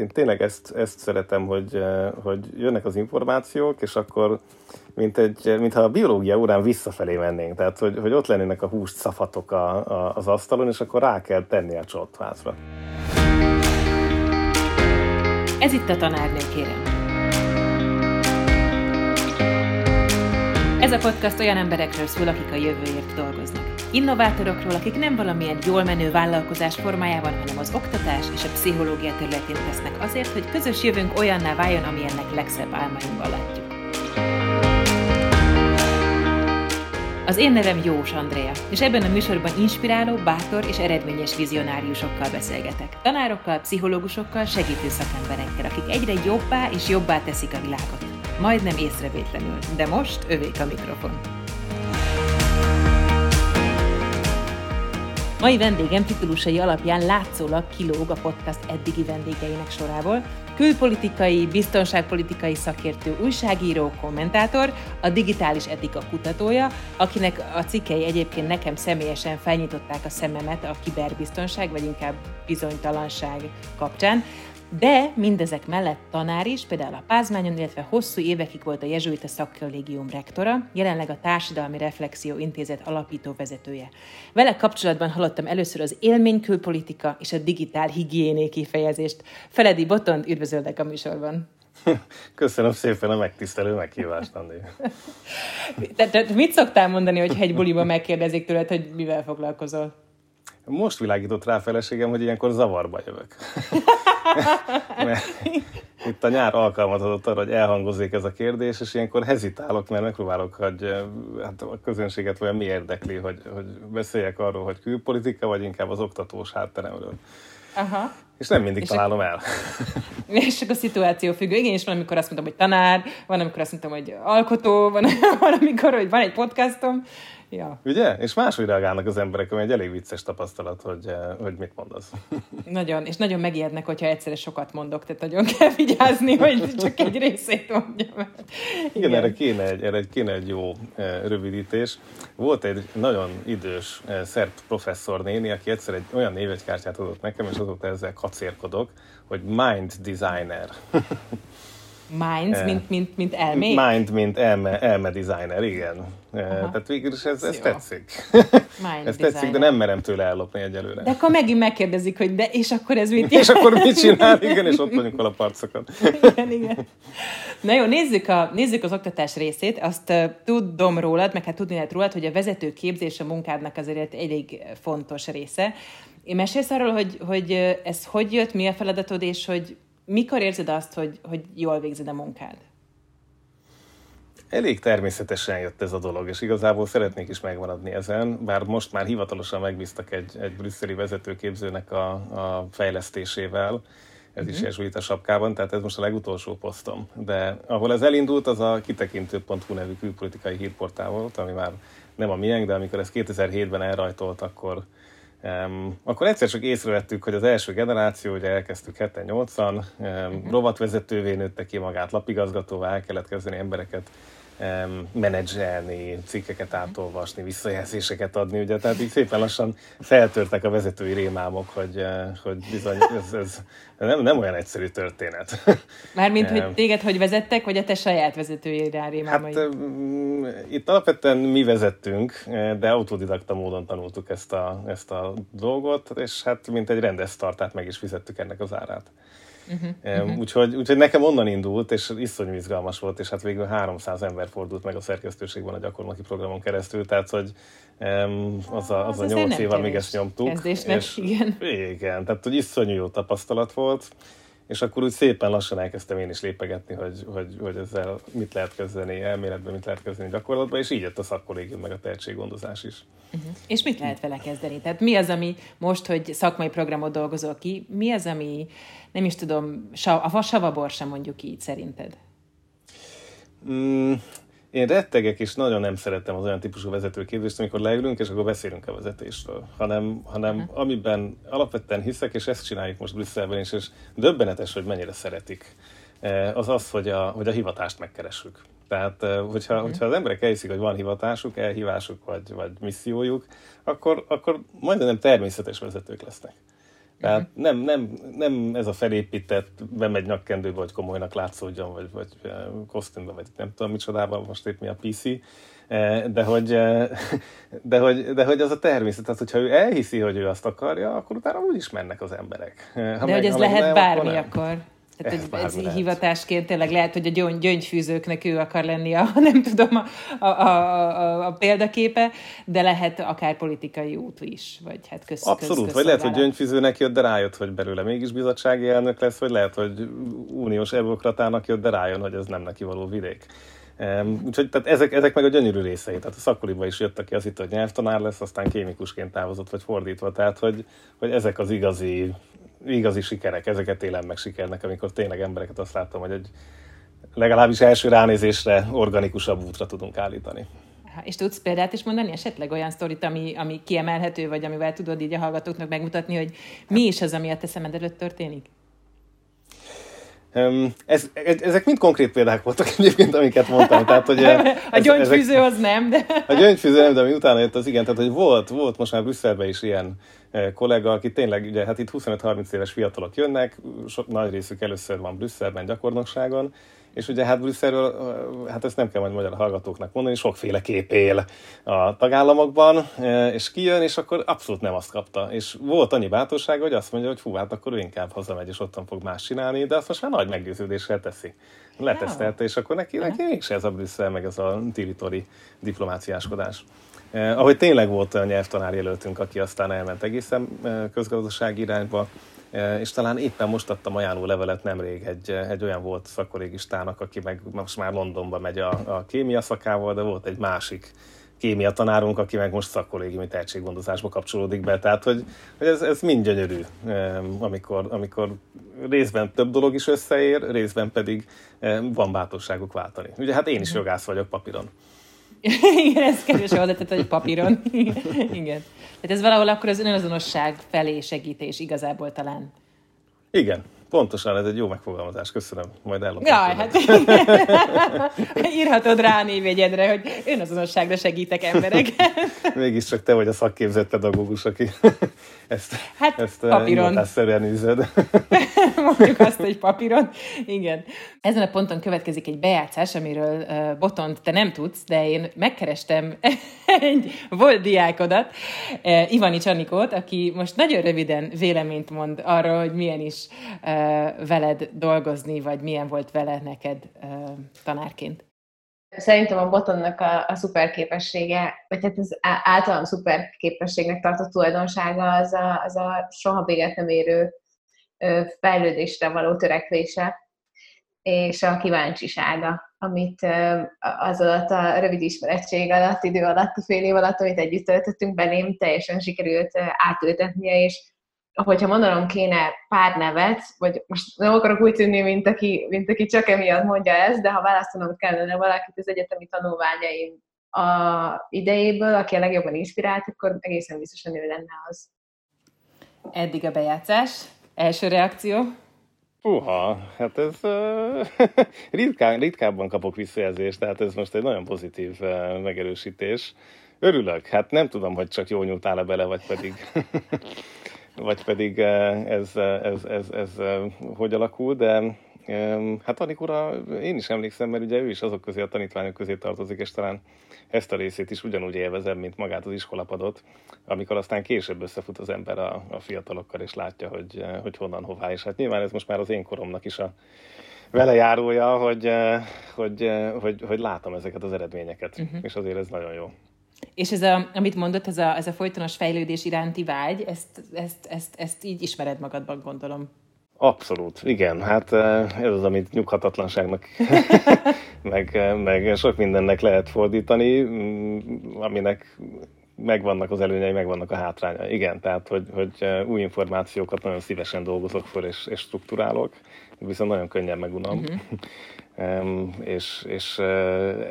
én tényleg ezt, ezt szeretem, hogy, hogy jönnek az információk, és akkor mint egy, mintha a biológia órán visszafelé mennénk, tehát hogy, hogy ott lennének a húst szafatok a, a, az asztalon, és akkor rá kell tenni a csottvázra. Ez itt a tanárnő, kérem. Ez a podcast olyan emberekről szól, akik a jövőért dolgoznak. Innovátorokról, akik nem valamilyen jól menő vállalkozás formájában, hanem az oktatás és a pszichológia területén tesznek azért, hogy közös jövőnk olyanná váljon, amilyennek legszebb álmainkban látjuk. Az én nevem Jós Andrea, és ebben a műsorban inspiráló, bátor és eredményes vizionáriusokkal beszélgetek. Tanárokkal, pszichológusokkal, segítő szakemberekkel, akik egyre jobbá és jobbá teszik a világot. Majdnem észrevétlenül, de most övék a mikrofon. Mai vendégem titulusai alapján látszólag kilóg a podcast eddigi vendégeinek sorából. Külpolitikai, biztonságpolitikai szakértő, újságíró, kommentátor, a digitális etika kutatója, akinek a cikkei egyébként nekem személyesen felnyitották a szememet a kiberbiztonság, vagy inkább bizonytalanság kapcsán. De mindezek mellett tanár is, például a Pázmányon, illetve hosszú évekig volt a Jezsuita Szakkollégium rektora, jelenleg a Társadalmi Reflexió Intézet alapító vezetője. Vele kapcsolatban hallottam először az élménykülpolitika és a digitál higiéné kifejezést. Feledi Botond, üdvözöllek a műsorban! Köszönöm szépen a megtisztelő meghívást, Andi. Te, te mit szoktál mondani, hogy egy buliban megkérdezik tőled, hogy mivel foglalkozol? Most világított rá a feleségem, hogy ilyenkor zavarba jövök. mert itt a nyár alkalmat adott arra, hogy elhangozzék ez a kérdés, és ilyenkor hezitálok, mert megpróbálok, hogy hát a közönséget olyan mi érdekli, hogy, hogy beszéljek arról, hogy külpolitika, vagy inkább az oktatós hátteremről. Aha. És nem mindig és találom el. És csak a szituáció függő. Igen, és van, amikor azt mondtam, hogy tanár, van, amikor azt mondtam, hogy alkotó, van, van amikor, hogy van egy podcastom, Ja. Ugye? És máshogy reagálnak az emberek, ami egy elég vicces tapasztalat, hogy, eh, hogy mit mondasz. Nagyon, és nagyon megijednek, hogyha egyszerre sokat mondok, tehát nagyon kell vigyázni, hogy csak egy részét mondjam. Igen, Igen erre, kéne egy, erre kéne egy jó eh, rövidítés. Volt egy nagyon idős eh, szerb professzor néni, aki egyszer egy olyan névegykártyát adott nekem, és azóta ezzel kacérkodok, hogy mind designer. Minds, eh, mint, mint, mint elmék? Mind, mint elme, elme designer, igen. Aha. Tehát végül is ez, ez tetszik. Mind ez tetszik, de nem merem tőle ellopni egyelőre. De akkor megint megkérdezik, hogy de, és akkor ez mit És akkor mit csinál? Igen, és ott vagyunk a parcokat. igen, igen. Na jó, nézzük, a, nézzük az oktatás részét. Azt uh, tudom rólad, meg hát tudni lehet rólad, hogy a vezető képzés a munkádnak azért elég fontos része. Én mesélsz arról, hogy, hogy ez hogy jött, mi a feladatod, és hogy mikor érzed azt, hogy, hogy jól végzed a munkád? Elég természetesen jött ez a dolog, és igazából szeretnék is megmaradni ezen, bár most már hivatalosan megbíztak egy, egy brüsszeli vezetőképzőnek a, a fejlesztésével, ez uh-huh. is mhm. sapkában, tehát ez most a legutolsó posztom. De ahol ez elindult, az a kitekintő.hu nevű külpolitikai hírportál volt, ami már nem a miénk, de amikor ez 2007-ben elrajtolt, akkor Um, akkor egyszer csak észrevettük, hogy az első generáció, ugye elkezdtük 7-8-an, um, rovatvezetővé nőtte ki magát, lapigazgatóvá el kellett kezdeni embereket menedzselni, cikkeket átolvasni, visszajelzéseket adni, ugye, tehát így szépen lassan feltörtek a vezetői rémámok, hogy, eh, hogy bizony ez, ez nem, nem olyan egyszerű történet. Mármint, hogy téged hogy vezettek, vagy a te saját vezetői rémámai? Hát itt alapvetően mi vezettünk, eh, de autodidakta módon tanultuk ezt a, ezt a dolgot, és hát mint egy rendes startát meg is fizettük ennek az árát. Uh-huh, uh-huh. Úgyhogy, úgyhogy nekem onnan indult, és iszonyú izgalmas volt, és hát végül 300 ember fordult meg a szerkesztőségben a gyakornoki programon keresztül, tehát hogy az a, az, az a 8 év, amíg ezt nyomtuk. Kezdésnek, és, igen. Igen, tehát hogy iszonyú jó tapasztalat volt. És akkor úgy szépen lassan elkezdtem én is lépegetni, hogy, hogy, hogy ezzel mit lehet kezdeni elméletben, mit lehet kezdeni gyakorlatban, és így jött a szakkollégium meg a tehetséggondozás is. Uh-huh. És mit lehet vele kezdeni? Tehát mi az, ami most, hogy szakmai programot dolgozol ki, mi az, ami nem is tudom, a savabor sem mondjuk így szerinted? Mm, én rettegek, és nagyon nem szeretem az olyan típusú vezetőképzést, amikor leülünk, és akkor beszélünk a vezetésről, hanem, hanem uh-huh. amiben alapvetően hiszek, és ezt csináljuk most Brüsszelben is, és döbbenetes, hogy mennyire szeretik, eh, az az, hogy a, hogy a hivatást megkeressük. Tehát, eh, hogyha, uh-huh. hogyha az emberek elhiszik, hogy van hivatásuk, elhívásuk, vagy, vagy missziójuk, akkor, akkor majdnem természetes vezetők lesznek. Tehát nem, nem, nem ez a felépített, bemegy nyakkendőbe, vagy komolynak látszódjon, vagy, vagy kosztümbe, vagy nem tudom micsodában, most épp mi a PC, de hogy, de hogy, de hogy az a természet, tehát hogyha ő elhiszi, hogy ő azt akarja, akkor utána úgy is mennek az emberek. Ha de meg, hogy ez lehet nem, bármi akkor, akkor. Tehát ez, ez hivatásként tényleg lehet, hogy a gyöngy, gyöngyfűzőknek ő akar lenni a, nem tudom, a, a, a, a példaképe, de lehet akár politikai út is, vagy hát köz, Abszolút, köz, vagy lehet, hogy gyöngyfűzőnek jött, de rájött, hogy belőle mégis bizottsági elnök lesz, vagy lehet, hogy uniós eurokratának jött, de rájön, hogy ez nem neki való vidék. Um, úgyhogy tehát ezek, ezek meg a gyönyörű részei. Tehát a szakoliba is jött, aki az itt, hogy nyelvtanár lesz, aztán kémikusként távozott, vagy fordítva. Tehát, hogy, hogy ezek az igazi igazi sikerek, ezeket élem meg sikernek, amikor tényleg embereket azt látom, hogy egy legalábbis első ránézésre organikusabb útra tudunk állítani. És tudsz példát is mondani, esetleg olyan sztorit, ami, ami kiemelhető, vagy amivel tudod így a hallgatóknak megmutatni, hogy mi is az, ami a te szemed előtt történik? Ez, ezek mind konkrét példák voltak egyébként, amiket mondtam. Tehát, hogy a gyöngyfűző az nem, de... A gyöngyfűző nem, de ami utána jött, az igen. Tehát, hogy volt, volt most már Brüsszelben is ilyen kollega, aki tényleg, ugye, hát itt 25-30 éves fiatalok jönnek, sok, nagy részük először van Brüsszelben gyakornokságon, és ugye hát Brüsszelről, hát ezt nem kell majd magyar hallgatóknak mondani, sokféle kép él a tagállamokban, és kijön, és akkor abszolút nem azt kapta. És volt annyi bátorsága, hogy azt mondja, hogy fú, hát akkor ő inkább hazamegy, és ottan fog más csinálni, de azt most már nagy meggyőződéssel teszi. Letesztelte, és akkor neki, neki mégse ez a Brüsszel, meg ez a tiritori diplomáciáskodás. Eh, ahogy tényleg volt a nyelvtanár jelöltünk, aki aztán elment egészen eh, közgazdasági irányba, Eh, és talán éppen most adtam ajánló levelet nemrég egy, eh, egy olyan volt szakkolégistának, aki meg most már Londonba megy a, a kémia szakával, de volt egy másik kémia tanárunk, aki meg most szakkollégiumi tehetséggondozásba kapcsolódik be. Tehát, hogy, hogy ez, ez mind gyönyörű, eh, amikor, amikor részben több dolog is összeér, részben pedig van bátorságuk váltani. Ugye hát én is jogász vagyok papíron. Igen, ez kevés tehát hogy papíron. Igen. Tehát ez valahol akkor az önazonosság felé segítés igazából talán. Igen, Pontosan, ez egy jó megfogalmazás, köszönöm. Majd ellopom. Jaj, hát írhatod rá a névjegyedre, hogy önazonosságra segítek emberek. Mégiscsak te vagy a szakképzett pedagógus, aki ezt, hát, ezt eh, papíron. szerűen űzöd. Mondjuk azt, hogy papíron. Igen. Ezen a ponton következik egy bejátszás, amiről uh, Botont te nem tudsz, de én megkerestem egy volt diákodat, uh, Ivanics Anikót, aki most nagyon röviden véleményt mond arról, hogy milyen is uh, veled dolgozni, vagy milyen volt vele neked tanárként? Szerintem a botonnak a, a szuper képessége, vagy hát az általam szuper képességnek tartott tulajdonsága az a, az a soha véget nem érő fejlődésre való törekvése, és a kíváncsisága, amit az alatt a rövid ismerettség alatt, idő alatt, a fél év alatt, amit együtt töltöttünk belém, teljesen sikerült átültetnie, és hogyha mondanom kéne pár nevet, vagy most nem akarok úgy tűnni, mint aki, mint aki csak emiatt mondja ezt, de ha választanom kellene valakit az egyetemi tanulmányaim a idejéből, aki a legjobban inspirált, akkor egészen biztosan ő lenne az. Eddig a bejátszás. Első reakció? Uha, hát ez uh, ritkán, ritkábban kapok visszajelzést, tehát ez most egy nagyon pozitív uh, megerősítés. Örülök, hát nem tudom, hogy csak jó nyúltál-e bele, vagy pedig vagy pedig eh, ez, eh, ez, ez, ez, ez eh, hogy alakul, de hát Anikura én is emlékszem, mert ugye ő is azok közé, a tanítványok közé tartozik, és talán ezt a részét is ugyanúgy élvezem, mint magát az iskolapadot, amikor aztán később összefut az ember a, a fiatalokkal, és látja, hogy, hogy honnan, hová. És hát nyilván ez most már az én koromnak is a vele járója, hogy, hogy, hogy, hogy látom ezeket az eredményeket, uh-huh. és azért ez nagyon jó. És ez a, amit mondott, ez a, ez a folytonos fejlődés iránti vágy, ezt, ezt, ezt, ezt így ismered magadban, gondolom. Abszolút, igen. Hát eh, ez az, amit nyughatatlanságnak, meg, meg sok mindennek lehet fordítani, mm, aminek megvannak az előnyei, megvannak a hátrányai. Igen, tehát, hogy, hogy eh, új információkat nagyon szívesen dolgozok föl és, és strukturálok, viszont nagyon könnyen megunom. Uh-huh. és, és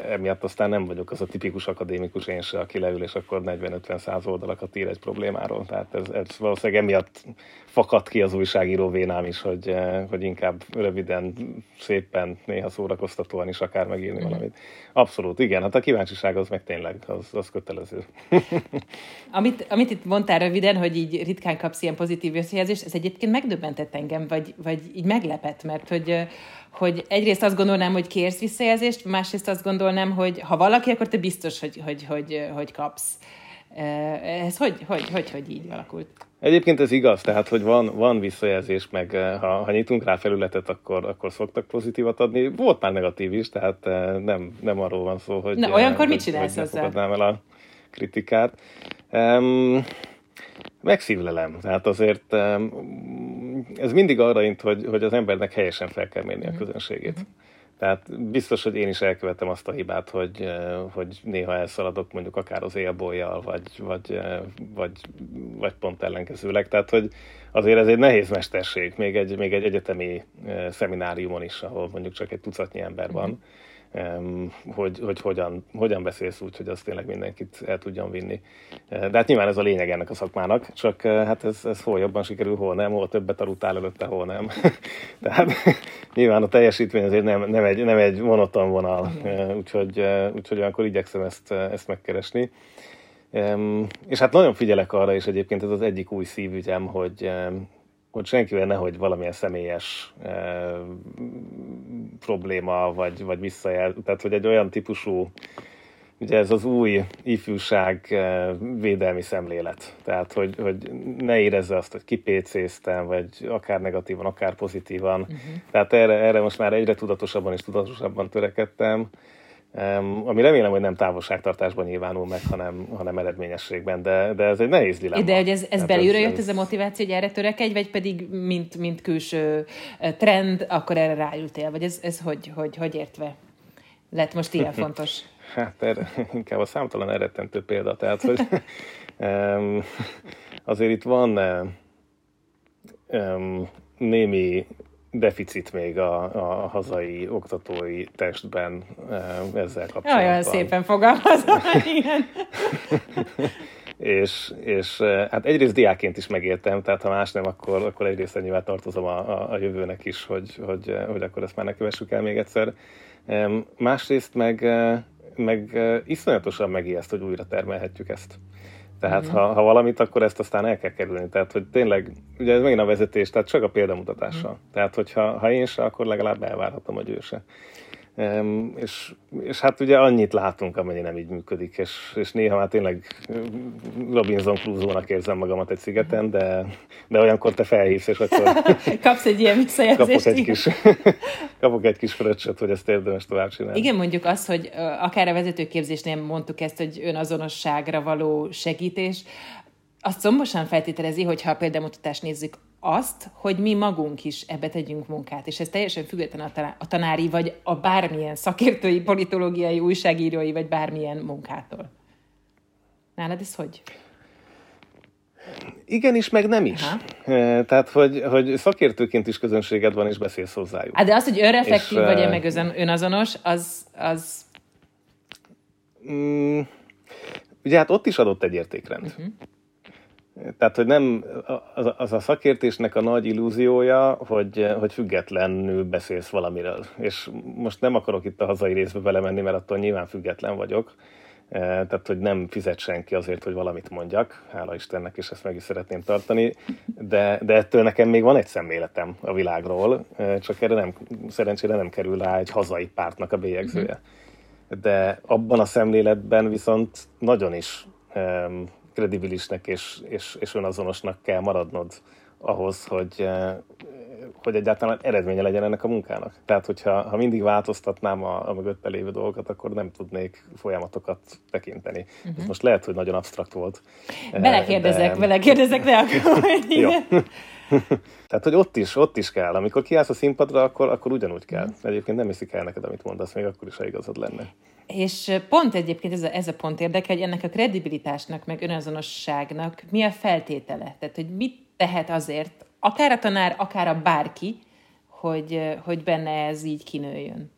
emiatt aztán nem vagyok az a tipikus akadémikus én se, aki leül, és akkor 40-50 száz oldalakat ír egy problémáról. Tehát ez, ez valószínűleg emiatt fakadt ki az újságíró vénám is, hogy, hogy inkább röviden, szépen, néha szórakoztatóan is akár megírni valamit. Abszolút, igen, hát a kíváncsiság az meg tényleg, az, az kötelező. amit, amit itt mondtál röviden, hogy így ritkán kapsz ilyen pozitív összejelzést, ez egyébként megdöbbentett engem, vagy, vagy így meglepett, mert hogy hogy egyrészt azt gondolnám, hogy kérsz visszajelzést, másrészt azt gondolnám, hogy ha valaki, akkor te biztos, hogy, hogy, hogy, hogy kapsz. Ez hogy, hogy, hogy, hogy így alakult? Egyébként ez igaz, tehát hogy van, van visszajelzés, meg ha, ha nyitunk rá felületet, akkor, akkor szoktak pozitívat adni. Volt már negatív is, tehát nem, nem arról van szó, hogy... Na, olyankor mit csinálsz hogy el a kritikát. Um, megszívlelem. Tehát azért ez mindig arra int, hogy, hogy az embernek helyesen fel kell mérni a mhm. közönségét. Uh-huh. Tehát biztos, hogy én is elkövetem azt a hibát, hogy, eh, hogy néha elszaladok mondjuk akár az élbolyjal, vagy, vagy, eh, vagy, vagy pont ellenkezőleg. Tehát, hogy azért ez egy nehéz mesterség, még egy, még egy egyetemi eh, szemináriumon is, ahol mondjuk csak egy tucatnyi ember van. Uh-huh hogy, hogy hogyan, hogyan beszélsz úgy, hogy az tényleg mindenkit el tudjon vinni. De hát nyilván ez a lényeg ennek a szakmának, csak eh, hát ez, ez hol jobban sikerül, hol nem, hol többet aludtál előtte, hol nem. Tehát nyilván a teljesítmény azért nem, nem, egy, nem egy monoton vonal, eh, úgyhogy, eh, úgyhogy akkor igyekszem ezt, ezt megkeresni. És hát nagyon figyelek arra, és egyébként ez az egyik új szívügyem, hogy hogy senkivel nehogy valamilyen személyes e, probléma, vagy, vagy visszajel, tehát hogy egy olyan típusú, ugye ez az új ifjúság e, védelmi szemlélet, tehát hogy, hogy ne érezze azt, hogy kipécéztem, vagy akár negatívan, akár pozitívan, uh-huh. tehát erre, erre most már egyre tudatosabban és tudatosabban törekedtem, ami remélem, hogy nem távolságtartásban nyilvánul meg, hanem, hanem eredményességben, de, de ez egy nehéz dilemma. De hogy ez, ez belülről jött ez, ez a motiváció, hogy erre törekedj, vagy pedig mint, mint külső trend, akkor erre ráültél, vagy ez, ez hogy, hogy, hogy értve lett most ilyen fontos? hát erre, inkább a számtalan eredtentő példa, tehát hogy azért itt van um, némi deficit még a, a hazai oktatói testben eh, ezzel kapcsolatban. Olyan szépen fogalmazom, igen. és, és eh, hát egyrészt diáként is megértem, tehát ha más nem, akkor, akkor egyrészt nyilván tartozom a, a, a jövőnek is, hogy, hogy, eh, hogy akkor ezt már ne kövessük el még egyszer. Másrészt meg, meg iszonyatosan megijeszt, hogy újra termelhetjük ezt. Tehát mm. ha, ha valamit, akkor ezt aztán el kell kerülni. Tehát, hogy tényleg, ugye ez megint a vezetés, tehát csak a példamutatással. Mm. Tehát, hogyha ha én se, akkor legalább elvárhatom, hogy ő se. És, és hát ugye annyit látunk, amennyi nem így működik, és, és néha már tényleg Robinson Crusoe-nak érzem magamat egy szigeten, de, de olyankor te felhívsz, és akkor kapsz egy ilyen visszajelzést. Kapok egy kis, kapok egy kis fröccsöt, hogy ezt érdemes tovább csinálni. Igen, mondjuk azt, hogy akár a vezetőképzésnél mondtuk ezt, hogy önazonosságra való segítés, azt szombosan feltételezi, hogy ha a példamutatást nézzük, azt, hogy mi magunk is ebbe tegyünk munkát, és ez teljesen független a tanári, vagy a bármilyen szakértői, politológiai, újságírói, vagy bármilyen munkától. Nálad ez hogy? Igen is, meg nem is. Aha. Tehát, hogy, hogy szakértőként is közönséged van, és beszélsz hozzájuk. Hát de az, hogy önreflektív és, vagy meg önazonos, az... az... Mm, ugye hát ott is adott egy értékrend. Uh-huh. Tehát, hogy nem az, az a szakértésnek a nagy illúziója, hogy, hogy függetlenül beszélsz valamiről. És most nem akarok itt a hazai részbe belemenni, mert attól nyilván független vagyok. E, tehát, hogy nem fizet senki azért, hogy valamit mondjak, hála Istennek, és ezt meg is szeretném tartani, de, de ettől nekem még van egy szemléletem a világról, e, csak erre nem, szerencsére nem kerül rá egy hazai pártnak a bélyegzője. De abban a szemléletben viszont nagyon is kredibilisnek és, és, és önazonosnak kell maradnod ahhoz, hogy, eh, hogy egyáltalán eredménye legyen ennek a munkának. Tehát, hogyha ha mindig változtatnám a, a mögötte lévő dolgokat, akkor nem tudnék folyamatokat tekinteni. Uh-huh. Ez most lehet, hogy nagyon absztrakt volt. Eh, belekérdezek, de... belekérdezek, de akkor Tehát, hogy ott is, ott is kell. Amikor kiállsz a színpadra, akkor, akkor ugyanúgy kell. Egyébként nem hiszik el neked, amit mondasz, még akkor is, ha igazad lenne. És pont egyébként ez a, ez a pont érdekel, hogy ennek a kredibilitásnak, meg önazonosságnak mi a feltétele? Tehát, hogy mit tehet azért, akár a tanár, akár a bárki, hogy, hogy benne ez így kinőjön?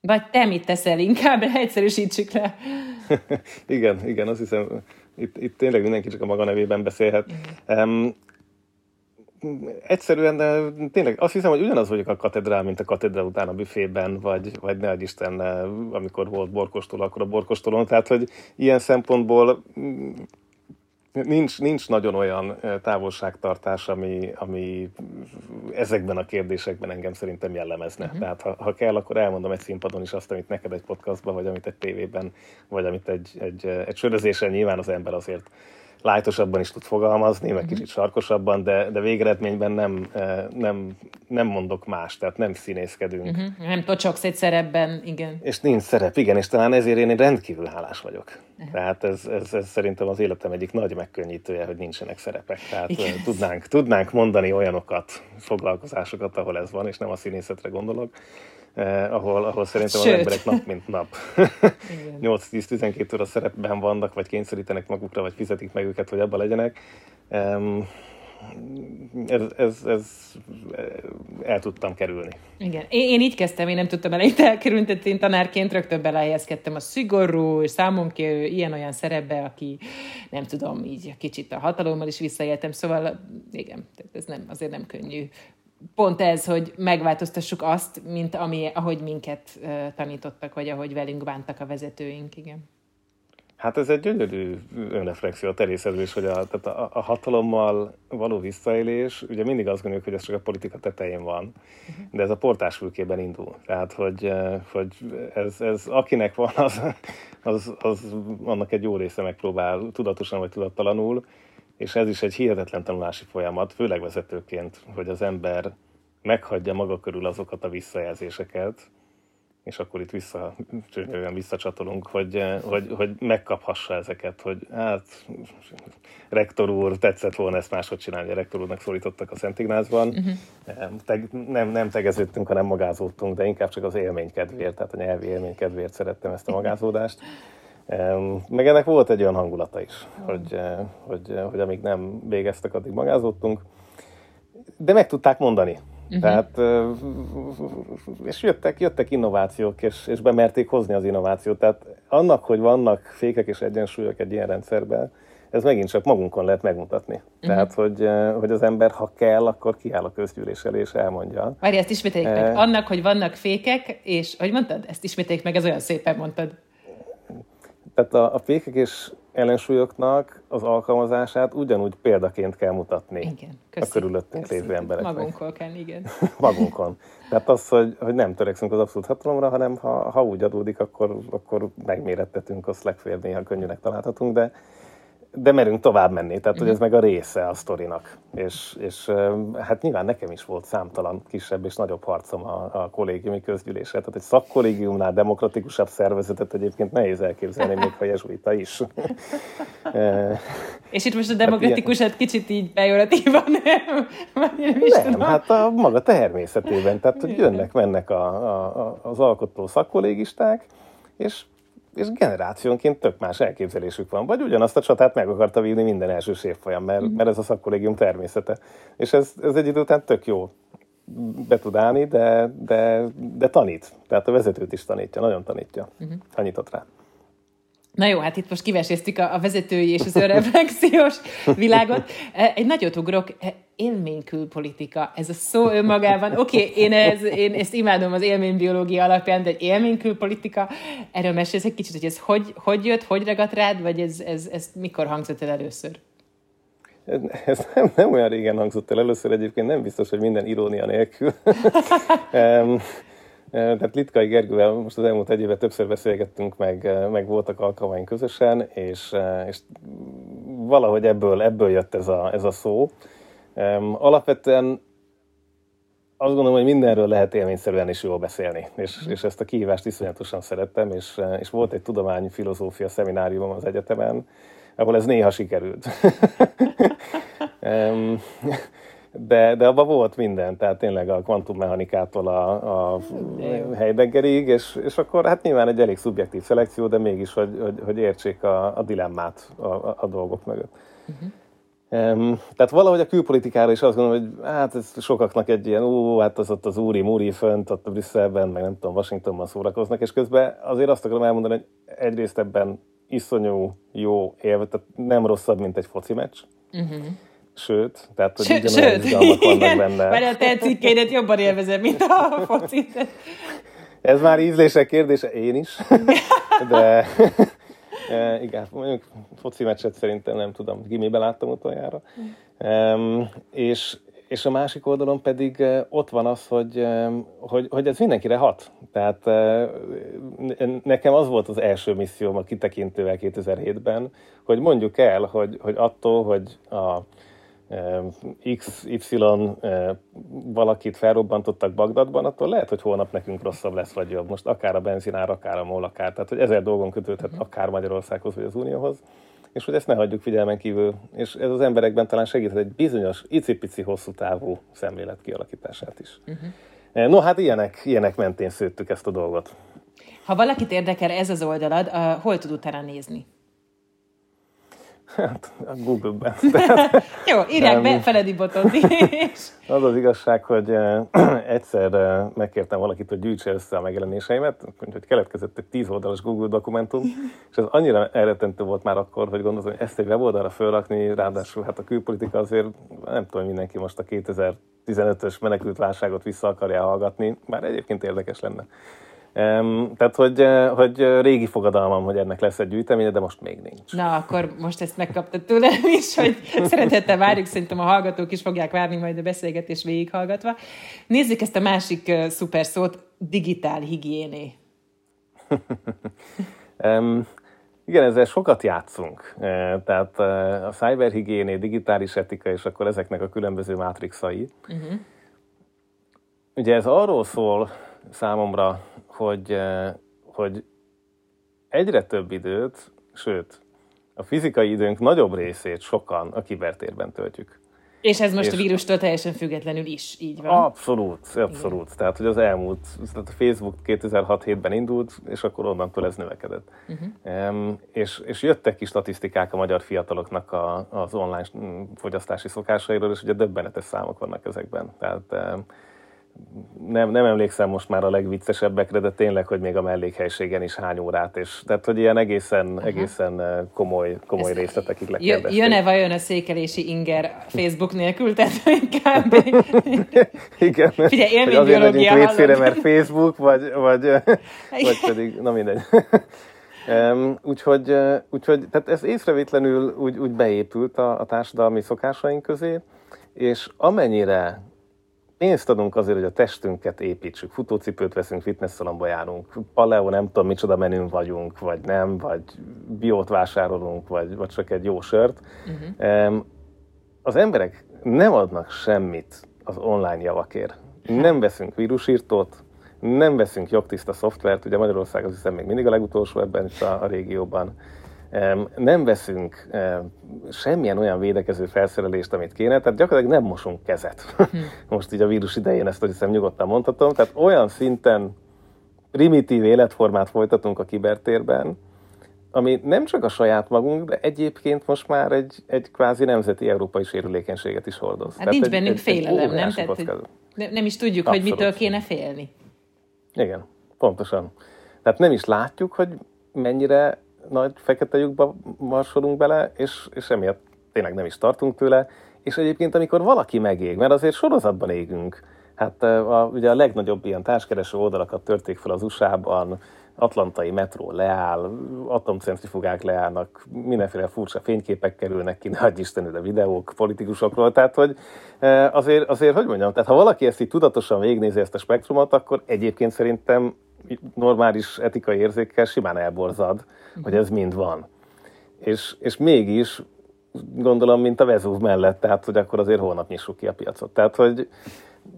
Vagy te mit teszel inkább, egyszerűsítsük le. igen, igen, azt hiszem, itt, itt tényleg mindenki csak a maga nevében beszélhet. Um, egyszerűen, de tényleg azt hiszem, hogy ugyanaz vagyok a katedrál, mint a katedrál után a büfében, vagy, vagy ne Isten, amikor volt borkostól, akkor a borkostolon. Tehát, hogy ilyen szempontból nincs, nincs nagyon olyan távolságtartás, ami, ami ezekben a kérdésekben engem szerintem jellemezne. Uh-huh. Tehát ha, ha kell, akkor elmondom egy színpadon is azt, amit neked egy podcastban, vagy amit egy tévében, vagy amit egy, egy, egy sörözésen nyilván az ember azért lájtosabban is tud fogalmazni, meg mhm. kicsit sarkosabban, de, de végeredményben nem, eh, nem, nem mondok más, tehát nem színészkedünk. Uh-huh. Nem tocsogsz egy szerepben, igen. És nincs szerep, igen, és talán ezért én rendkívül hálás vagyok. Uh-huh. Tehát ez, ez, ez szerintem az életem egyik nagy megkönnyítője, hogy nincsenek szerepek. Tehát igen. tudnánk, tudnánk mondani olyanokat, foglalkozásokat, ahol ez van, és nem a színészetre gondolok eh, ahol, ahol szerintem Sőt. az emberek nap mint nap 8-10-12 óra szerepben vannak, vagy kényszerítenek magukra, vagy fizetik meg őket, hogy abban legyenek. Um, ez, ez, ez el tudtam kerülni. Igen. Én, én így kezdtem, én nem tudtam eleinte elkerülni, tehát én tanárként rögtön belehelyezkedtem a szigorú, számunkérő, ilyen-olyan szerepbe, aki nem tudom, így kicsit a hatalommal is visszaéltem, szóval igen, tehát ez nem, azért nem könnyű pont ez, hogy megváltoztassuk azt, mint ami, ahogy minket uh, tanítottak, vagy ahogy velünk bántak a vezetőink, igen. Hát ez egy gyönyörű önreflexió, a terészedés, hogy a, tehát a, a hatalommal való visszaélés, ugye mindig azt gondoljuk, hogy ez csak a politika tetején van, uh-huh. de ez a portásfülkében indul. Tehát, hogy, hogy ez, ez akinek van, az, az, az annak egy jó része megpróbál tudatosan vagy tudattalanul, és ez is egy hihetetlen tanulási folyamat, főleg vezetőként, hogy az ember meghagyja maga körül azokat a visszajelzéseket, és akkor itt vissza, csönyörűen visszacsatolunk, hogy, hogy, hogy megkaphassa ezeket, hogy hát rektor úr, tetszett volna ezt máshogy csinálni, a rektor úrnak szólítottak a Szent Ignázban. Uh-huh. Teg, nem, nem tegeződtünk, hanem magázódtunk, de inkább csak az élmény kedvéért, tehát a nyelvi élmény kedvéért szerettem ezt a magázódást. Meg ennek volt egy olyan hangulata is, hogy, eh, hogy, eh, hogy amíg nem végeztek, addig magázottunk. De meg tudták mondani. Uh-huh. Tehát, eh, és jöttek, jöttek innovációk, és, és bemerték hozni az innovációt. Tehát annak, hogy vannak fékek és egyensúlyok egy ilyen rendszerben, ez megint csak magunkon lehet megmutatni. Uh-huh. Tehát, hogy, hogy az ember, ha kell, akkor kiáll a közgyűlés elé, és elmondja. Várj, ezt ismételjük meg. Annak, hogy vannak fékek, és, hogy mondtad? Ezt ismételjük meg, ez olyan szépen mondtad. Tehát a, a fékek és ellensúlyoknak az alkalmazását ugyanúgy példaként kell mutatni igen, köszi, a körülöttünk köszi. lévő embereknek. Magunkon kell, igen. Magunkon. Tehát az, hogy, hogy nem törekszünk az abszolút hatalomra, hanem ha, ha úgy adódik, akkor, akkor megmérettetünk, azt legfeljebb néha könnyűnek találhatunk, de, de merünk tovább menni, tehát hogy ez meg a része a sztorinak. És, és hát nyilván nekem is volt számtalan kisebb és nagyobb harcom a, a kollégiumi közgyűlésre. Tehát egy szakkollégiumnál demokratikusabb szervezetet egyébként nehéz elképzelni, még ha jezsuita is. és itt most a demokratikus hát kicsit így pejoratívan nem? nem, is nem hát a maga természetében. Tehát, hogy jönnek, mennek a, a, az alkotó szakkollégisták, és és generációnként tök más elképzelésük van. Vagy ugyanazt a csatát meg akarta vívni minden első évfolyam, mert, mhm. mert ez a szakkollégium természete. És ez, ez egy idő után tök jó be tud állni, de, de, de tanít. Tehát a vezetőt is tanítja, nagyon tanítja, uh-huh. ha nyitott rá. Na jó, hát itt most kiveséztük a, a vezetői és az önreflexiós világot. E, egy nagyot ugrok, e, élménykülpolitika, ez a szó önmagában, oké, okay, én, ez, én ezt imádom az élménybiológia alapján, de egy élménykülpolitika, erről mesélsz egy kicsit, hogy ez hogy, hogy jött, hogy ragadt rád, vagy ez, ez, ez mikor hangzott el először? Ez, ez nem, nem olyan régen hangzott el először, egyébként nem biztos, hogy minden irónia nélkül. Tehát Litkai Gergővel most az elmúlt egy évet többször beszélgettünk, meg, meg voltak alkalmaink közösen, és, és valahogy ebből, ebből jött ez a, ez a szó. Alapvetően azt gondolom, hogy mindenről lehet élményszerűen is jól beszélni, és, és ezt a kihívást iszonyatosan szerettem, és, és volt egy tudományi filozófia szemináriumom az egyetemen, ahol ez néha sikerült. de, de abban volt minden, tehát tényleg a kvantummechanikától a, a Heideggerig, és, és akkor hát nyilván egy elég szubjektív szelekció, de mégis, hogy, hogy, hogy értsék a, a dilemmát a, a dolgok mögött. Uh-huh. Um, tehát valahogy a külpolitikára is azt gondolom, hogy hát ez sokaknak egy ilyen, ú, hát az ott az úri múri fönt, ott a Brüsszelben, meg nem tudom, Washingtonban szórakoznak, és közben azért azt akarom elmondani, hogy egyrészt ebben iszonyú jó élve, tehát nem rosszabb, mint egy foci meccs. Uh-huh. Sőt, tehát hogy Sőt, ugyanolyan izgalmak vannak benne. Mert a te cikkeidet jobban élvezem, mint a focit. Ez már ízlések kérdése, én is. De e, igen, mondjuk foci meccset szerintem nem tudom, gimiben láttam utoljára. Mm. és, és a másik oldalon pedig ott van az, hogy, hogy, hogy ez mindenkire hat. Tehát nekem az volt az első misszióm a kitekintővel 2007-ben, hogy mondjuk el, hogy, hogy attól, hogy a XY valakit felrobbantottak Bagdadban, attól lehet, hogy holnap nekünk rosszabb lesz, vagy jobb. Most akár a benzinár, akár a MOL, akár. Tehát, hogy ezer dolgon kötődhet mhm. akár Magyarországhoz, vagy az Unióhoz. És hogy ezt ne hagyjuk figyelmen kívül. És ez az emberekben talán segíthet egy bizonyos, icipici, hosszú távú szemlélet kialakítását is. Uh-huh. No, hát ilyenek, ilyenek mentén szőttük ezt a dolgot. Ha valakit érdekel ez az oldalad, hol tud utána nézni? Hát, a Google-ben. Jó, írják be Feledi Botodi. az az igazság, hogy egyszer megkértem valakit, hogy gyűjtse össze a megjelenéseimet, hogy keletkezett egy tíz oldalas Google dokumentum, és ez annyira elrettentő volt már akkor, hogy gondolom, hogy ezt egy weboldalra felrakni, ráadásul hát a külpolitika azért nem tudom, mindenki most a 2015-ös menekült válságot vissza akarja hallgatni, már egyébként érdekes lenne. Tehát, hogy, hogy régi fogadalmam, hogy ennek lesz egy gyűjteménye, de most még nincs. Na, akkor most ezt megkaptad tőlem is, hogy szeretettel várjuk, szerintem a hallgatók is fogják várni majd a beszélgetés végighallgatva. Nézzük ezt a másik uh, szuper szót, digitál higiéné. um, igen, ezzel sokat játszunk. Tehát a cyberhigiéné, digitális etika, és akkor ezeknek a különböző mátrixai. Uh-huh. Ugye ez arról szól számomra, hogy, hogy egyre több időt, sőt, a fizikai időnk nagyobb részét sokan a kibertérben töltjük. És ez most és a vírustól teljesen függetlenül is így van? Abszolút, abszolút. Igen. Tehát, hogy az elmúlt, tehát a Facebook 2006-7-ben indult, és akkor onnantól ez növekedett. Uh-huh. Um, és, és jöttek ki statisztikák a magyar fiataloknak a, az online fogyasztási szokásairól, és ugye döbbenetes számok vannak ezekben. Tehát um, nem, nem emlékszem most már a legviccesebbekre, de tényleg, hogy még a mellékhelységen is hány órát, és tehát, hogy ilyen egészen, uh-huh. egészen komoly, komoly Ez részletekig lekérdezték. Jön-e vajon a székelési inger Facebook nélkül? Tehát inkább... Igen. Figyelj, élménybiológia vécére, mert Facebook, vagy, vagy, vagy pedig, na mindegy. Um, úgyhogy, úgyhogy tehát ez észrevétlenül úgy, úgy beépült a, a társadalmi szokásaink közé, és amennyire pénzt adunk azért, hogy a testünket építsük. Futócipőt veszünk, fitnessszalomba járunk, paleo, nem tudom, micsoda menün vagyunk, vagy nem, vagy biót vásárolunk, vagy, vagy csak egy jó sört. Uh-huh. Az emberek nem adnak semmit az online javakért. Nem veszünk vírusírtót, nem veszünk jogtiszta szoftvert, ugye Magyarország az hiszem még mindig a legutolsó ebben itt a, a régióban nem veszünk semmilyen olyan védekező felszerelést, amit kéne, tehát gyakorlatilag nem mosunk kezet. Hm. Most így a vírus idején ezt, hogy hiszem nyugodtan mondhatom, tehát olyan szinten primitív életformát folytatunk a kibertérben, ami nem csak a saját magunk, de egyébként most már egy, egy kvázi nemzeti európai sérülékenységet is hordoz. Hát nincs egy, bennünk egy, félelem, egy nem? Tehát, hogy nem is tudjuk, Abszolút. hogy mitől kéne félni. Igen, pontosan. Tehát nem is látjuk, hogy mennyire nagy fekete lyukba marsolunk bele, és, és emiatt tényleg nem is tartunk tőle. És egyébként, amikor valaki megég, mert azért sorozatban égünk, hát a, ugye a legnagyobb ilyen társkereső oldalakat törték fel az USA-ban, atlantai metró leáll, atomcentrifugák leállnak, mindenféle furcsa fényképek kerülnek ki, nagy Istenő, de videók politikusokról, tehát hogy azért, azért, hogy mondjam, tehát ha valaki ezt így tudatosan végignézi ezt a spektrumot, akkor egyébként szerintem normális etikai érzékkel simán elborzad, hogy ez mind van. És, és mégis gondolom, mint a Vezúv mellett, tehát hogy akkor azért holnap nyissuk ki a piacot. Tehát, hogy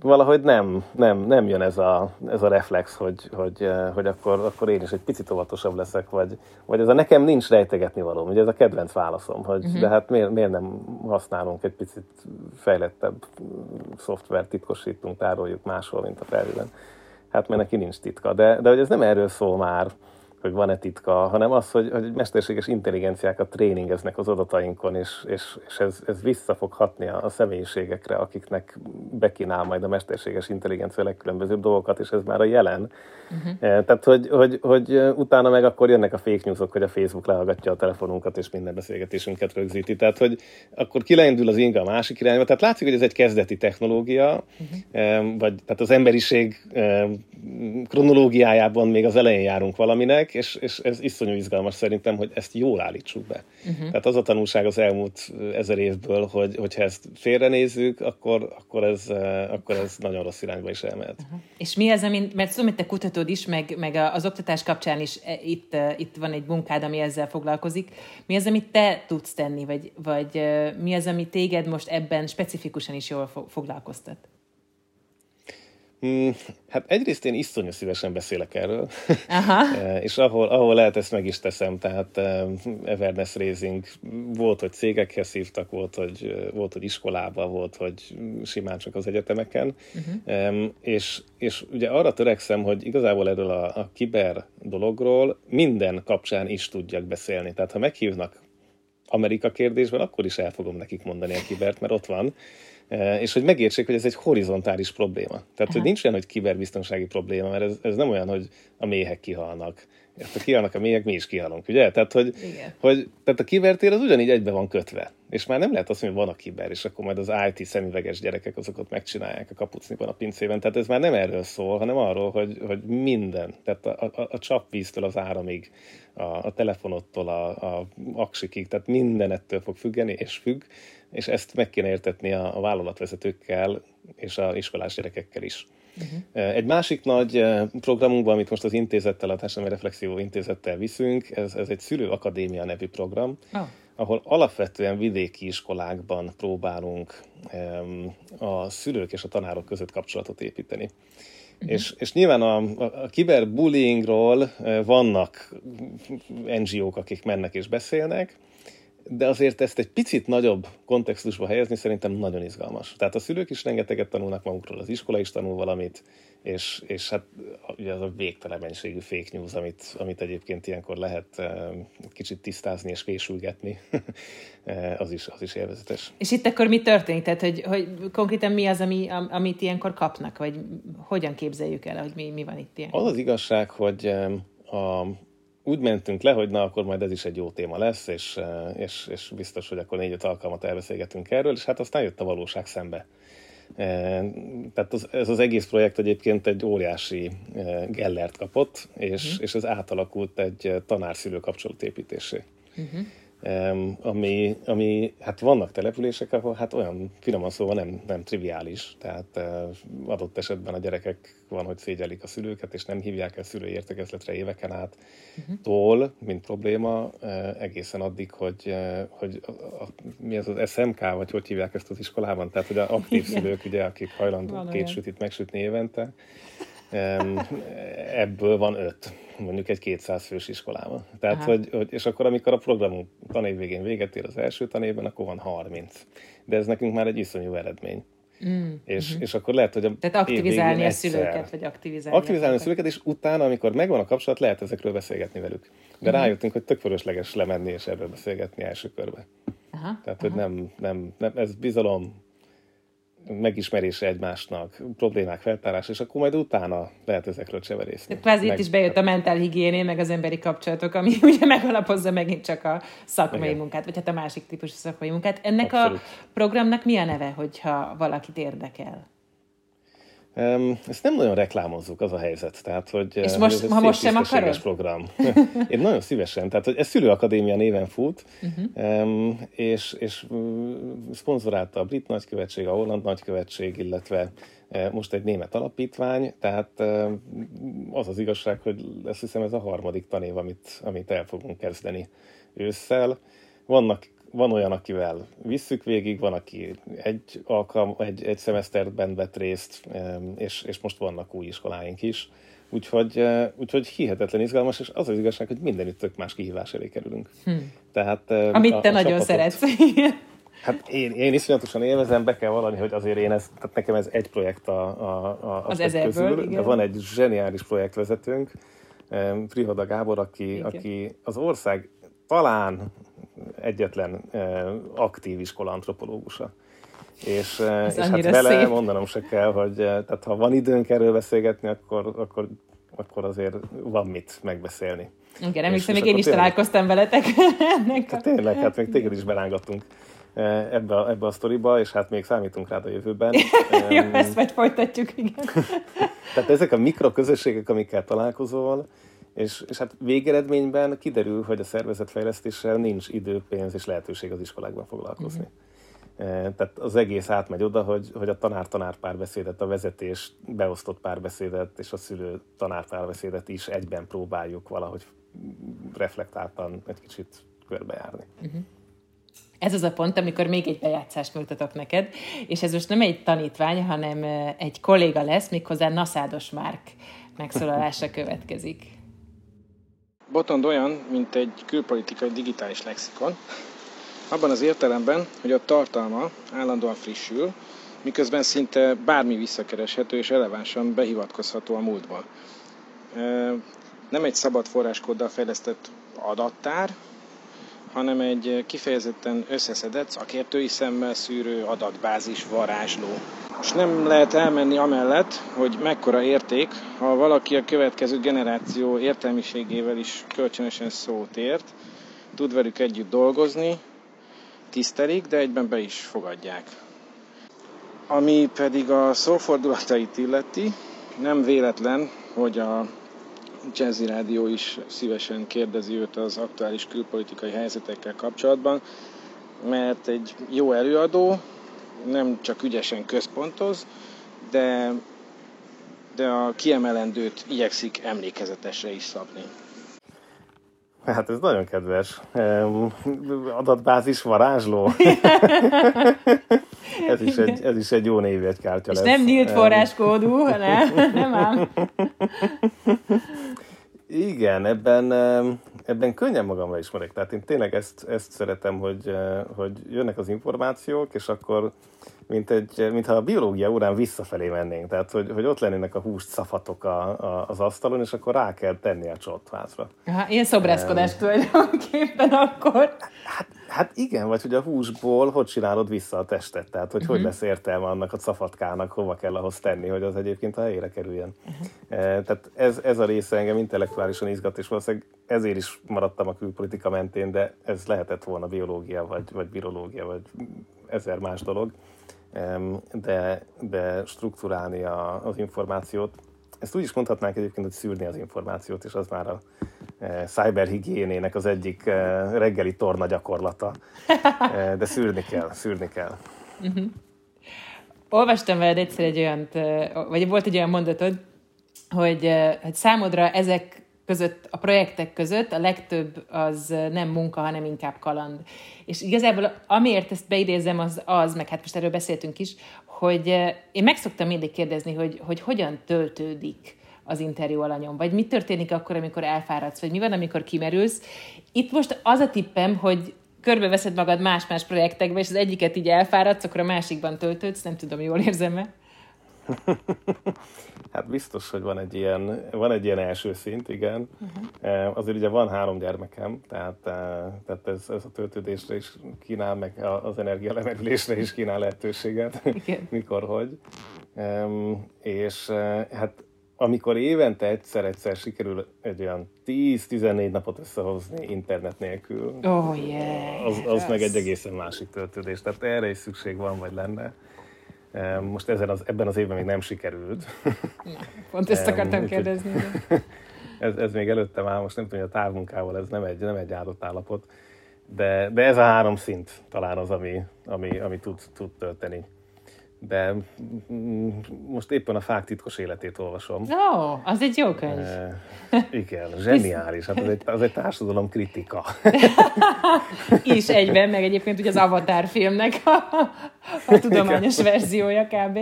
valahogy nem, nem, nem jön ez a, ez a reflex, hogy, hogy, hogy akkor, akkor én is egy picit óvatosabb leszek, vagy, vagy ez a nekem nincs rejtegetni való, ugye ez a kedvenc válaszom, hogy uh-huh. de hát miért, miért nem használunk egy picit fejlettebb szoftvert, titkosítunk, tároljuk máshol, mint a felhőben. Hát mert neki nincs titka. De, de hogy ez nem erről szól már, hogy van-e titka, hanem az, hogy, hogy mesterséges intelligenciákat tréningeznek az adatainkon, és, és, és ez, ez vissza fog hatni a, a személyiségekre, akiknek bekínál majd a mesterséges intelligencia legkülönbözőbb dolgokat, és ez már a jelen. Uh-huh. Tehát, hogy, hogy, hogy utána meg akkor jönnek a fake newsok, hogy a Facebook lehallgatja a telefonunkat, és minden beszélgetésünket rögzíti. Tehát, hogy akkor kileindul az inga a másik irányba. Tehát látszik, hogy ez egy kezdeti technológia, uh-huh. vagy tehát az emberiség kronológiájában még az elején járunk valaminek, és, és ez iszonyú izgalmas szerintem, hogy ezt jól állítsuk be. Uh-huh. Tehát az a tanulság az elmúlt ezer évből, hogy, hogyha ezt félrenézzük, akkor, akkor, ez, akkor ez nagyon rossz irányba is elmehet. Uh-huh. És mi az, ami, mert tudom, hogy te kutatod is, meg, meg az oktatás kapcsán is e, itt, itt van egy munkád, ami ezzel foglalkozik. Mi az, amit te tudsz tenni, vagy, vagy mi az, ami téged most ebben specifikusan is jól foglalkoztat? Mm, hát egyrészt én iszonyú szívesen beszélek erről, Aha. Eh, és ahol, ahol lehet, ezt meg is teszem, tehát eh, Everness Raising. Volt, hogy cégekhez hívtak, volt, hogy, eh, volt, hogy iskolába, volt, hogy simán csak az egyetemeken, uh-huh. és, és ugye arra törekszem, hogy igazából erről a, a kiber dologról minden kapcsán is tudjak beszélni, tehát ha meghívnak Amerika kérdésben, akkor is el fogom nekik mondani a kibert, mert ott van, Eh, és hogy megértsék, hogy ez egy horizontális probléma. Tehát, Aha. hogy nincs olyan, hogy kiberbiztonsági probléma, mert ez, ez nem olyan, hogy a méhek kihalnak. Ezt ha kihalnak a méhek, mi is kihalunk, ugye? Tehát, hogy, hogy tehát a kibertér az ugyanígy egybe van kötve. És már nem lehet azt mondani, hogy van a kiber, és akkor majd az IT szemüveges gyerekek azokat megcsinálják a kapucniban, a pincében. Tehát ez már nem erről szól, hanem arról, hogy, hogy minden, tehát a, a, a csapvíztől az áramig, a, a telefonottól a, a aksikig, tehát minden ettől fog függeni, és függ, és ezt meg kéne értetni a, a vállalatvezetőkkel és a iskolás gyerekekkel is. Uh-huh. Egy másik nagy programunkban, amit most az intézettel, a Társadalmi Reflexió Intézettel viszünk, ez, ez egy Szülőakadémia nevű program, oh. ahol alapvetően vidéki iskolákban próbálunk um, a szülők és a tanárok között kapcsolatot építeni. Uh-huh. És, és nyilván a, a, kiberbullyingról vannak NGO-k, akik mennek és beszélnek, de azért ezt egy picit nagyobb kontextusba helyezni szerintem nagyon izgalmas. Tehát a szülők is rengeteget tanulnak magukról, az iskola is tanul valamit, és, és hát ugye az a végtelen mennyiségű fake news, amit, amit egyébként ilyenkor lehet uh, kicsit tisztázni és késülgetni, uh, az, is, az is élvezetes. És itt akkor mi történik? Tehát, hogy, hogy konkrétan mi az, ami, amit ilyenkor kapnak, vagy hogyan képzeljük el, hogy mi, mi van itt ilyen? Az az igazság, hogy a, úgy mentünk le, hogy na, akkor majd ez is egy jó téma lesz, és, és, és biztos, hogy akkor négy-öt alkalmat elbeszélgetünk erről, és hát aztán jött a valóság szembe. Eh, tehát az, ez az egész projekt egyébként egy óriási gellert kapott, és, uh-huh. és ez átalakult egy tanár-szülő kapcsolatépítésé. Uh-huh ami, ami, hát vannak települések, ahol hát olyan finoman szóval nem, nem triviális, tehát adott esetben a gyerekek van, hogy szégyelik a szülőket, és nem hívják el szülői értekezletre éveken át. Uh-huh. tól, mint probléma, egészen addig, hogy, hogy a, a, mi az az SMK, vagy hogy hívják ezt az iskolában, tehát hogy a aktív szülők, ugye, akik hajlandók két sütit megsütni évente, ebből van öt, mondjuk egy 200 fős iskolában. Tehát, hogy, hogy, és akkor, amikor a programunk tanév végén véget ér az első tanévben, akkor van 30. De ez nekünk már egy iszonyú eredmény. Mm, és, uh-huh. és akkor lehet, hogy a Tehát aktivizálni a szülőket, vagy aktivizálni. Aktivizálni a szülőket, és utána, amikor megvan a kapcsolat, lehet ezekről beszélgetni velük. De uh-huh. rájöttünk, hogy tök fölösleges lemenni és erről beszélgetni első körbe. Aha, Tehát, aha. hogy nem, nem, nem, ez bizalom, megismerése egymásnak, problémák feltárása, és akkor majd utána lehet ezekről cseverészni. Kvázi meg... itt is bejött a mentálhigiéné, meg az emberi kapcsolatok, ami ugye megalapozza megint csak a szakmai Igen. munkát, vagy hát a másik típusú szakmai munkát. Ennek Abszolút. a programnak mi a neve, hogyha valakit érdekel? Ezt nem nagyon reklámozzuk, az a helyzet. Tehát, hogy és most, ez ha most sem akarod? program. Én nagyon szívesen. Tehát, hogy ez Szülőakadémia néven fut, uh-huh. és, és szponzorálta a brit nagykövetség, a holland nagykövetség, illetve most egy német alapítvány, tehát az az igazság, hogy ezt hiszem ez a harmadik tanév, amit, amit el fogunk kezdeni ősszel. Vannak van olyan, akivel visszük végig, van, aki egy, alkalm, egy, egy szemeszterben vett részt, és, és most vannak új iskoláink is. Úgyhogy, eh, úgyhogy hihetetlen izgalmas, és az az igazság, hogy mindenütt tök más kihívás elé kerülünk. Hm. Tehát, eh, Amit a, te a nagyon csapatot, szeretsz. Hát én, én iszonyatosan élvezem, be kell valani, hogy azért én ez, tehát nekem ez egy projekt a, a, a az ezerből, közül, igen. de van egy zseniális projektvezetőnk, Prihoda Gábor, aki, aki az ország talán egyetlen aktív iskola antropológusa. És, és hát vele szép. mondanom se kell, hogy tehát ha van időnk erről beszélgetni, akkor, akkor, akkor azért van mit megbeszélni. Igen, emlékszem, még én is tényleg, találkoztam veletek. Ennek hát tényleg, hát még téged is belángattunk ebbe a, ebbe a sztoriba, és hát még számítunk rád a jövőben. Jó, ezt majd folytatjuk, igen. Tehát ezek a mikroközösségek, amikkel találkozol, és, és hát végeredményben kiderül, hogy a szervezetfejlesztéssel nincs idő, pénz és lehetőség az iskolákban foglalkozni. Uh-huh. Tehát az egész átmegy oda, hogy, hogy a tanár-tanár párbeszédet, a vezetés beosztott párbeszédet és a szülő tanár párbeszédet is egyben próbáljuk valahogy reflektáltan egy kicsit körbejárni. Uh-huh. Ez az a pont, amikor még egy bejátszást mutatok neked, és ez most nem egy tanítvány, hanem egy kolléga lesz, méghozzá Naszádos Márk megszólalása következik. Botond olyan, mint egy külpolitikai digitális lexikon, abban az értelemben, hogy a tartalma állandóan frissül, miközben szinte bármi visszakereshető és relevánsan behivatkozható a múltba. Nem egy szabad forráskóddal fejlesztett adattár, hanem egy kifejezetten összeszedett, szakértői szemmel szűrő adatbázis varázsló. Most nem lehet elmenni amellett, hogy mekkora érték, ha valaki a következő generáció értelmiségével is kölcsönösen szót ért, tud velük együtt dolgozni, tisztelik, de egyben be is fogadják. Ami pedig a szófordulatait illeti, nem véletlen, hogy a Jazzy Rádió is szívesen kérdezi őt az aktuális külpolitikai helyzetekkel kapcsolatban, mert egy jó előadó nem csak ügyesen központoz, de, de a kiemelendőt igyekszik emlékezetesre is szabni. Hát ez nagyon kedves. Adatbázis varázsló. ez, is egy, ez is egy jó névjegykártya lesz. És nem nyílt forráskódú, hanem nem ám. Igen, ebben, ebben könnyen magamra ismerek. Tehát én tényleg ezt, ezt szeretem, hogy, hogy jönnek az információk, és akkor mint egy, mintha a biológia órán visszafelé mennénk. Tehát, hogy, hogy ott lennének a húst szafatok a, a, az asztalon, és akkor rá kell tenni a csottvázra. Aha, ilyen szobrászkodás um, tulajdonképpen akkor. Hát, hát igen, vagy hogy a húsból hogy csinálod vissza a testet, tehát hogy uh-huh. hogy mhm. lesz értelme annak a szafatkának, hova kell ahhoz tenni, hogy az egyébként a helyére kerüljen. Uh-huh. E, tehát ez, ez a része engem intellektuálisan izgat, és valószínűleg ezért is maradtam a külpolitika mentén, de ez lehetett volna biológia, vagy, vagy virológia, vagy ezer más dolog de, de struktúrálni a, az információt. Ezt úgy is mondhatnánk egyébként, hogy szűrni az információt, és az már a e, cyberhigiénének az egyik e, reggeli torna gyakorlata. E, de szűrni kell, szűrni kell. Uh-huh. Olvastam veled egyszer egy olyan, vagy volt egy olyan mondatod, hogy, hogy számodra ezek között, a projektek között a legtöbb az nem munka, hanem inkább kaland. És igazából amiért ezt beidézem, az az, meg hát most erről beszéltünk is, hogy eh, én meg szoktam mindig kérdezni, hogy, hogy hogyan töltődik az interjú alanyom, vagy mi történik akkor, amikor elfáradsz, vagy mi van, amikor kimerülsz. Itt most az a tippem, hogy körbeveszed magad más-más projektekbe, és az egyiket így elfáradsz, akkor a másikban töltődsz, nem tudom, jól érzem-e? hát biztos, hogy van egy ilyen, van egy ilyen első szint, igen. Uh-huh. Azért ugye van három gyermekem, tehát, eh, tehát ez, ez a töltődésre is kínál, meg az energia lemerülésre is kínál lehetőséget, igen. mikor, hogy. És eh, hát amikor évente egyszer-egyszer sikerül egy olyan 10-14 napot összehozni internet nélkül, oh, yeah. az, az meg egy egészen másik töltődés. Tehát erre is szükség van, vagy lenne. Most ezen az, ebben az évben még nem sikerült. Na, pont ezt akartam kérdezni. ez, ez még előttem áll, most nem tudom, hogy a távmunkával ez nem egy, nem egy áldott állapot, de, de ez a három szint talán az, ami, ami, ami tud, tud tölteni de most éppen a fák titkos életét olvasom. Ó, oh, az egy jó könyv. E, igen, zseniális. Hát az egy, az egy társadalom kritika. Is egyben, meg egyébként ugye az Avatar filmnek a, a tudományos igen. verziója kb.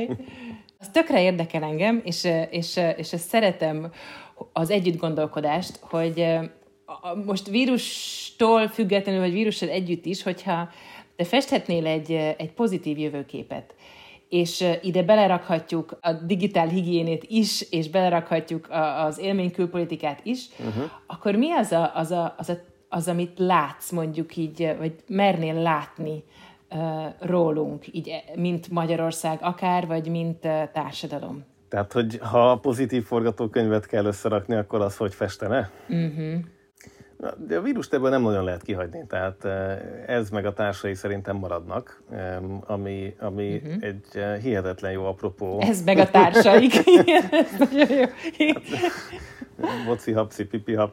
Az tökre érdekel engem, és, és, és szeretem az együtt gondolkodást, hogy most vírustól függetlenül, vagy vírussal együtt is, hogyha te festhetnél egy, egy pozitív jövőképet, és ide belerakhatjuk a digitál higiénét is, és belerakhatjuk a, az élménykülpolitikát is, uh-huh. akkor mi az, a, az, a, az, a, az, amit látsz mondjuk így, vagy mernél látni uh, rólunk, így, mint Magyarország akár, vagy mint uh, társadalom? Tehát, hogy ha pozitív forgatókönyvet kell összerakni, akkor az hogy festene? Uh-huh. De a vírust ebből nem nagyon lehet kihagyni, tehát eh, ez meg a társai szerintem maradnak, ami, ami uh-huh. egy eh, hihetetlen jó apropó. Ez meg a társaik. Boci, hapci, pipi, eh,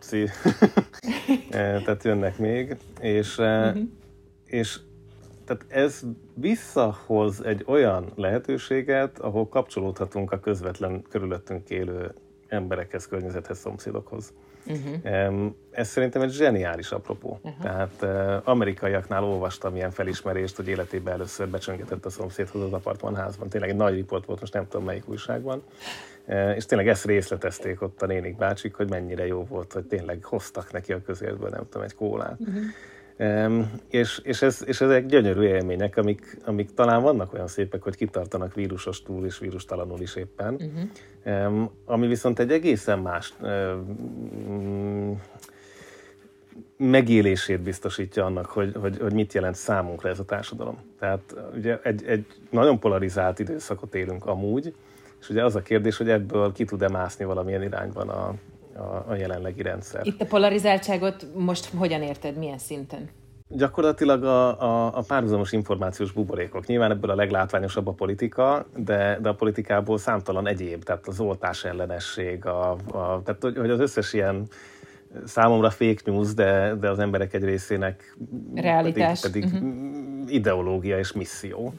tehát jönnek még, és, uh-huh. és tehát ez visszahoz egy olyan lehetőséget, ahol kapcsolódhatunk a közvetlen körülöttünk élő emberekhez, környezethez, szomszédokhoz. Uh-huh. Ez szerintem egy zseniális apropó. Uh-huh. Tehát uh, amerikaiaknál olvastam ilyen felismerést, hogy életében először becsöngetett a szomszédhoz az apartmanházban. Tényleg egy nagy riport volt, most nem tudom melyik újságban. Uh, és tényleg ezt részletezték ott a nénik bácsik, hogy mennyire jó volt, hogy tényleg hoztak neki a közértből, nem tudom, egy kólát. Uh-huh. És, és, ez, és ezek gyönyörű élmények, amik, amik talán vannak olyan szépek, hogy kitartanak vírusos túl és vírustalanul is éppen, uh-huh. ami viszont egy egészen más megélését biztosítja annak, hogy, hogy, hogy mit jelent számunkra ez a társadalom. Tehát ugye egy, egy nagyon polarizált időszakot élünk amúgy, és ugye az a kérdés, hogy ebből ki tud-e mászni valamilyen irányban a, a, a jelenlegi rendszer. Itt a polarizáltságot most hogyan érted, milyen szinten? Gyakorlatilag a, a, a párhuzamos információs buborékok. Nyilván ebből a leglátványosabb a politika, de, de a politikából számtalan egyéb, tehát az oltás ellenesség, a, a, tehát hogy az összes ilyen számomra fake news, de, de az emberek egy részének Realitás. pedig, pedig uh-huh. ideológia és misszió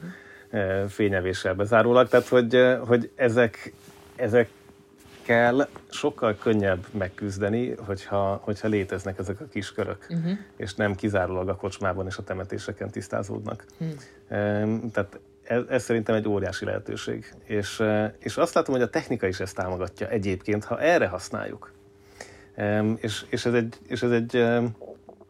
uh-huh. fényevéssel bezárólag. Tehát, hogy, hogy ezek, ezek kell sokkal könnyebb megküzdeni, hogyha, hogyha léteznek ezek a kis körök, uh-huh. és nem kizárólag a kocsmában és a temetéseken tisztázódnak. Uh-huh. Tehát ez, ez szerintem egy óriási lehetőség. És, e, és azt látom, hogy a technika is ezt támogatja egyébként, ha erre használjuk. És, és ez egy, és ez egy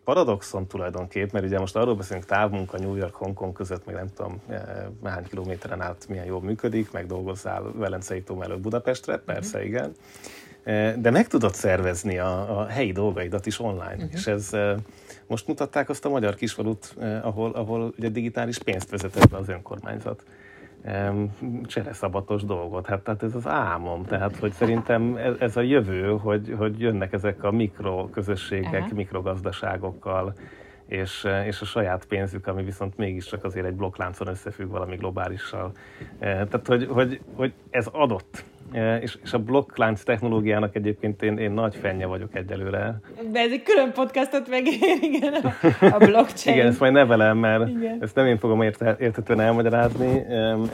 paradoxon tulajdonképp, mert ugye most arról beszélünk távmunka New York, Hongkong között, meg nem tudom eh, hány kilométeren át milyen jól működik, meg dolgozzál Velencei tó előtt Budapestre, persze uh-huh. igen, eh, de meg tudod szervezni a, a helyi dolgaidat is online, uh-huh. és ez eh, most mutatták azt a magyar kisfalut, ahol, ahol ugye digitális pénzt vezetett be az önkormányzat csereszabatos dolgot. Hát, tehát ez az álmom. Tehát, hogy szerintem ez, ez a jövő, hogy, hogy jönnek ezek a mikroközösségek, uh-huh. mikrogazdaságokkal, és, és a saját pénzük, ami viszont mégiscsak azért egy blokkláncon összefügg valami globálissal. Tehát, hogy, hogy, hogy ez adott. És, és a blokklánc technológiának egyébként én, én nagy fennye vagyok egyelőre. De ez egy külön podcastot megér, igen, a, a blockchain. igen, ezt majd nevelem, mert igen. ezt nem én fogom érte, értetően elmagyarázni,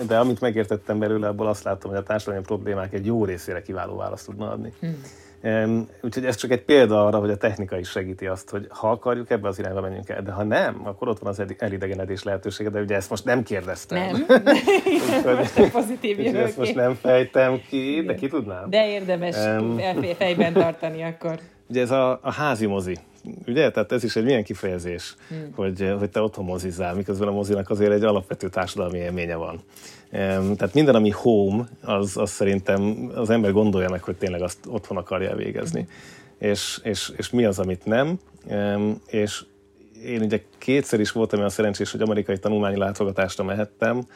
de amit megértettem belőle, abból azt látom, hogy a társadalmi problémák egy jó részére kiváló választ tudna adni. Hmm. Úgyhogy ez csak egy példa arra, hogy a technika is segíti azt, hogy ha akarjuk, ebbe az irányba menjünk el, de ha nem, akkor ott van az elidegenedés lehetősége, de ugye ezt most nem kérdeztem. Nem. Pozitív jövőkép. Ezt most nem fejtem ki, de ki tudnám. De érdemes um, fejben tartani akkor. Ugye ez a, a házi mozi ugye? Tehát ez is egy milyen kifejezés, hmm. hogy, hogy te otthon mozizzál, miközben a mozinak azért egy alapvető társadalmi élménye van. Tehát minden, ami home, az, az szerintem az ember gondolja meg, hogy tényleg azt otthon akarja végezni. Hmm. És, és, és mi az, amit nem. És én ugye kétszer is voltam olyan szerencsés, hogy amerikai tanulmányi látogatásra mehettem,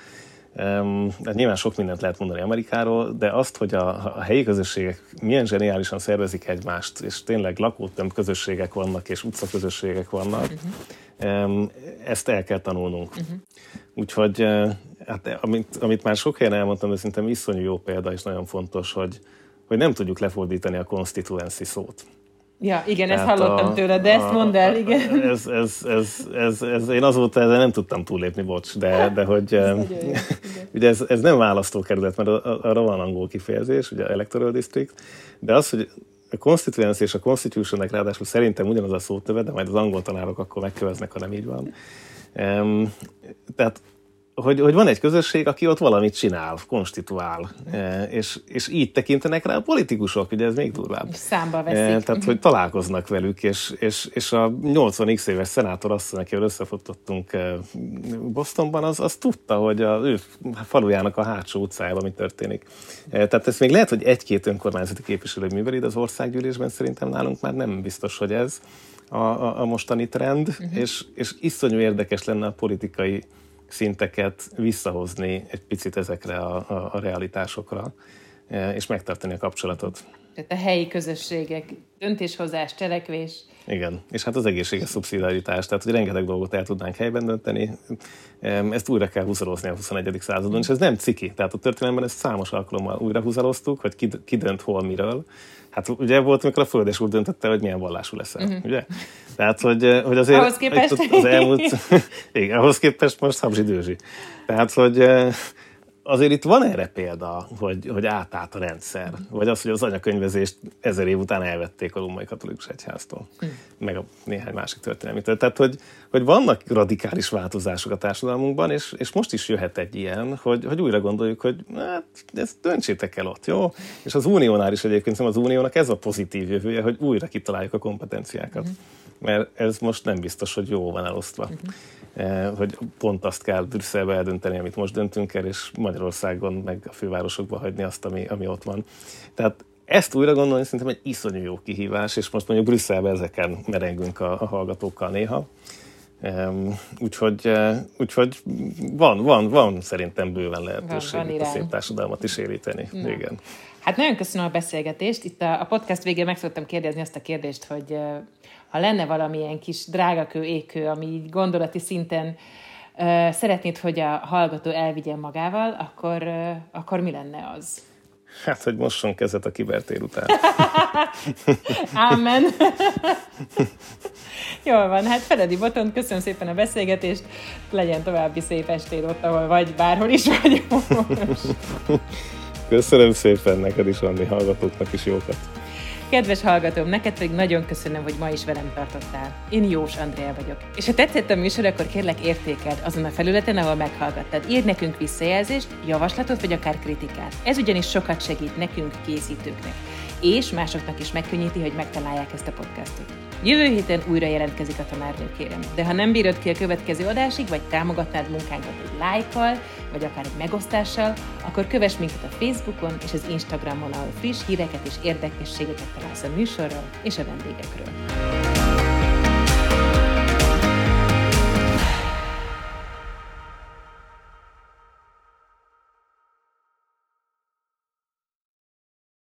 Um, nyilván sok mindent lehet mondani Amerikáról, de azt, hogy a, a helyi közösségek milyen zseniálisan szervezik egymást, és tényleg lakótömb közösségek vannak, és utcaközösségek vannak, uh-huh. um, ezt el kell tanulnunk. Uh-huh. Úgyhogy, hát, amit, amit már sok helyen elmondtam, de szerintem iszonyú jó példa, és nagyon fontos, hogy, hogy nem tudjuk lefordítani a constituency szót. Ja, igen, Tehát ezt hallottam a, tőle, de ezt mondd el, igen. Ez, ez, ez, ez, ez, én azóta ezzel nem tudtam túllépni, bocs, de, de hogy ez ugye ez, ez nem választókerület, mert arra van angol kifejezés, ugye electoral district, de az, hogy a constituency és a constitutionnek ráadásul szerintem ugyanaz a szótöve, de majd az angol tanárok akkor megköveznek, ha nem így van. Um, tehát hogy, hogy van egy közösség, aki ott valamit csinál, konstituál, e, és, és így tekintenek rá a politikusok, ugye ez még durvább. Számba veszik. E, tehát, hogy találkoznak velük, és, és, és a 80x éves szenátor azt, akivel összefotottunk e, Bostonban, az, az tudta, hogy a ő falujának a hátsó utcájában mi történik. Tehát ez még lehet, hogy egy-két önkormányzati képviselő műveli, de az országgyűlésben szerintem nálunk már nem biztos, hogy ez a, a, a mostani trend, uh-huh. és, és iszonyú érdekes lenne a politikai szinteket visszahozni egy picit ezekre a, a, a realitásokra, e, és megtartani a kapcsolatot. Tehát a helyi közösségek, döntéshozás, cselekvés. Igen, és hát az egészséges szubszidiaritás, tehát hogy rengeteg dolgot el tudnánk helyben dönteni, ezt újra kell húzalozni a 21. századon, és ez nem ciki, tehát a történelemben ezt számos alkalommal újra húzaloztuk, hogy ki, ki dönt hol miről, Hát ugye volt, amikor a Földes úr döntötte, hogy milyen vallású leszel, uh-huh. ugye? Tehát, hogy, hogy azért... Ahhoz képest? Az elmúlt, igen, ahhoz képest most Habzsi Dőzsi. Tehát, hogy azért itt van erre példa, hogy, hogy átállt a rendszer, vagy az, hogy az anyakönyvezést ezer év után elvették a római katolikus egyháztól, mm. meg a néhány másik történelmitől. Tehát, hogy, hogy vannak radikális változások a társadalmunkban, és, és most is jöhet egy ilyen, hogy, hogy újra gondoljuk, hogy hát, ezt döntsétek el ott, jó? És az uniónál is egyébként az uniónak ez a pozitív jövője, hogy újra kitaláljuk a kompetenciákat. Mm. Mert ez most nem biztos, hogy jó van elosztva. Mm. Eh, hogy pont azt kell Brüsszelbe eldönteni, amit most döntünk el, és Magyarországon meg a fővárosokban hagyni azt, ami, ami ott van. Tehát ezt újra gondolni szerintem egy iszonyú jó kihívás, és most mondjuk Brüsszelbe ezeken merengünk a, a hallgatókkal néha. Um, úgyhogy, uh, úgyhogy van, van, van szerintem bőven lehetőség van, van a szép társadalmat is élíteni. Na. Igen. Hát nagyon köszönöm a beszélgetést. Itt a, a podcast végén meg szoktam kérdezni azt a kérdést, hogy uh, ha lenne valamilyen kis drágakő, ékő, ami így gondolati szinten uh, szeretnéd, hogy a hallgató elvigyen magával, akkor, uh, akkor mi lenne az? Hát, hogy mosson kezet a kibertér után. Ámen. Jól van, hát Feledi Boton, köszönöm szépen a beszélgetést, legyen további szép estéd ott, ahol vagy, bárhol is vagy. köszönöm szépen neked is, Andi, hallgatóknak is jókat. Kedves hallgatóm, neked pedig nagyon köszönöm, hogy ma is velem tartottál. Én Jós Andrea vagyok. És ha tetszett a műsor, akkor kérlek értékeld azon a felületen, ahol meghallgattad. Írd nekünk visszajelzést, javaslatot vagy akár kritikát. Ez ugyanis sokat segít nekünk, készítőknek. És másoknak is megkönnyíti, hogy megtalálják ezt a podcastot. Jövő héten újra jelentkezik a tanárnő, kérem. De ha nem bírod ki a következő adásig, vagy támogatnád munkánkat egy lájkkal, vagy akár egy megosztással, akkor kövess minket a Facebookon és az Instagramon, ahol friss híreket és érdekességeket találsz a műsorról és a vendégekről.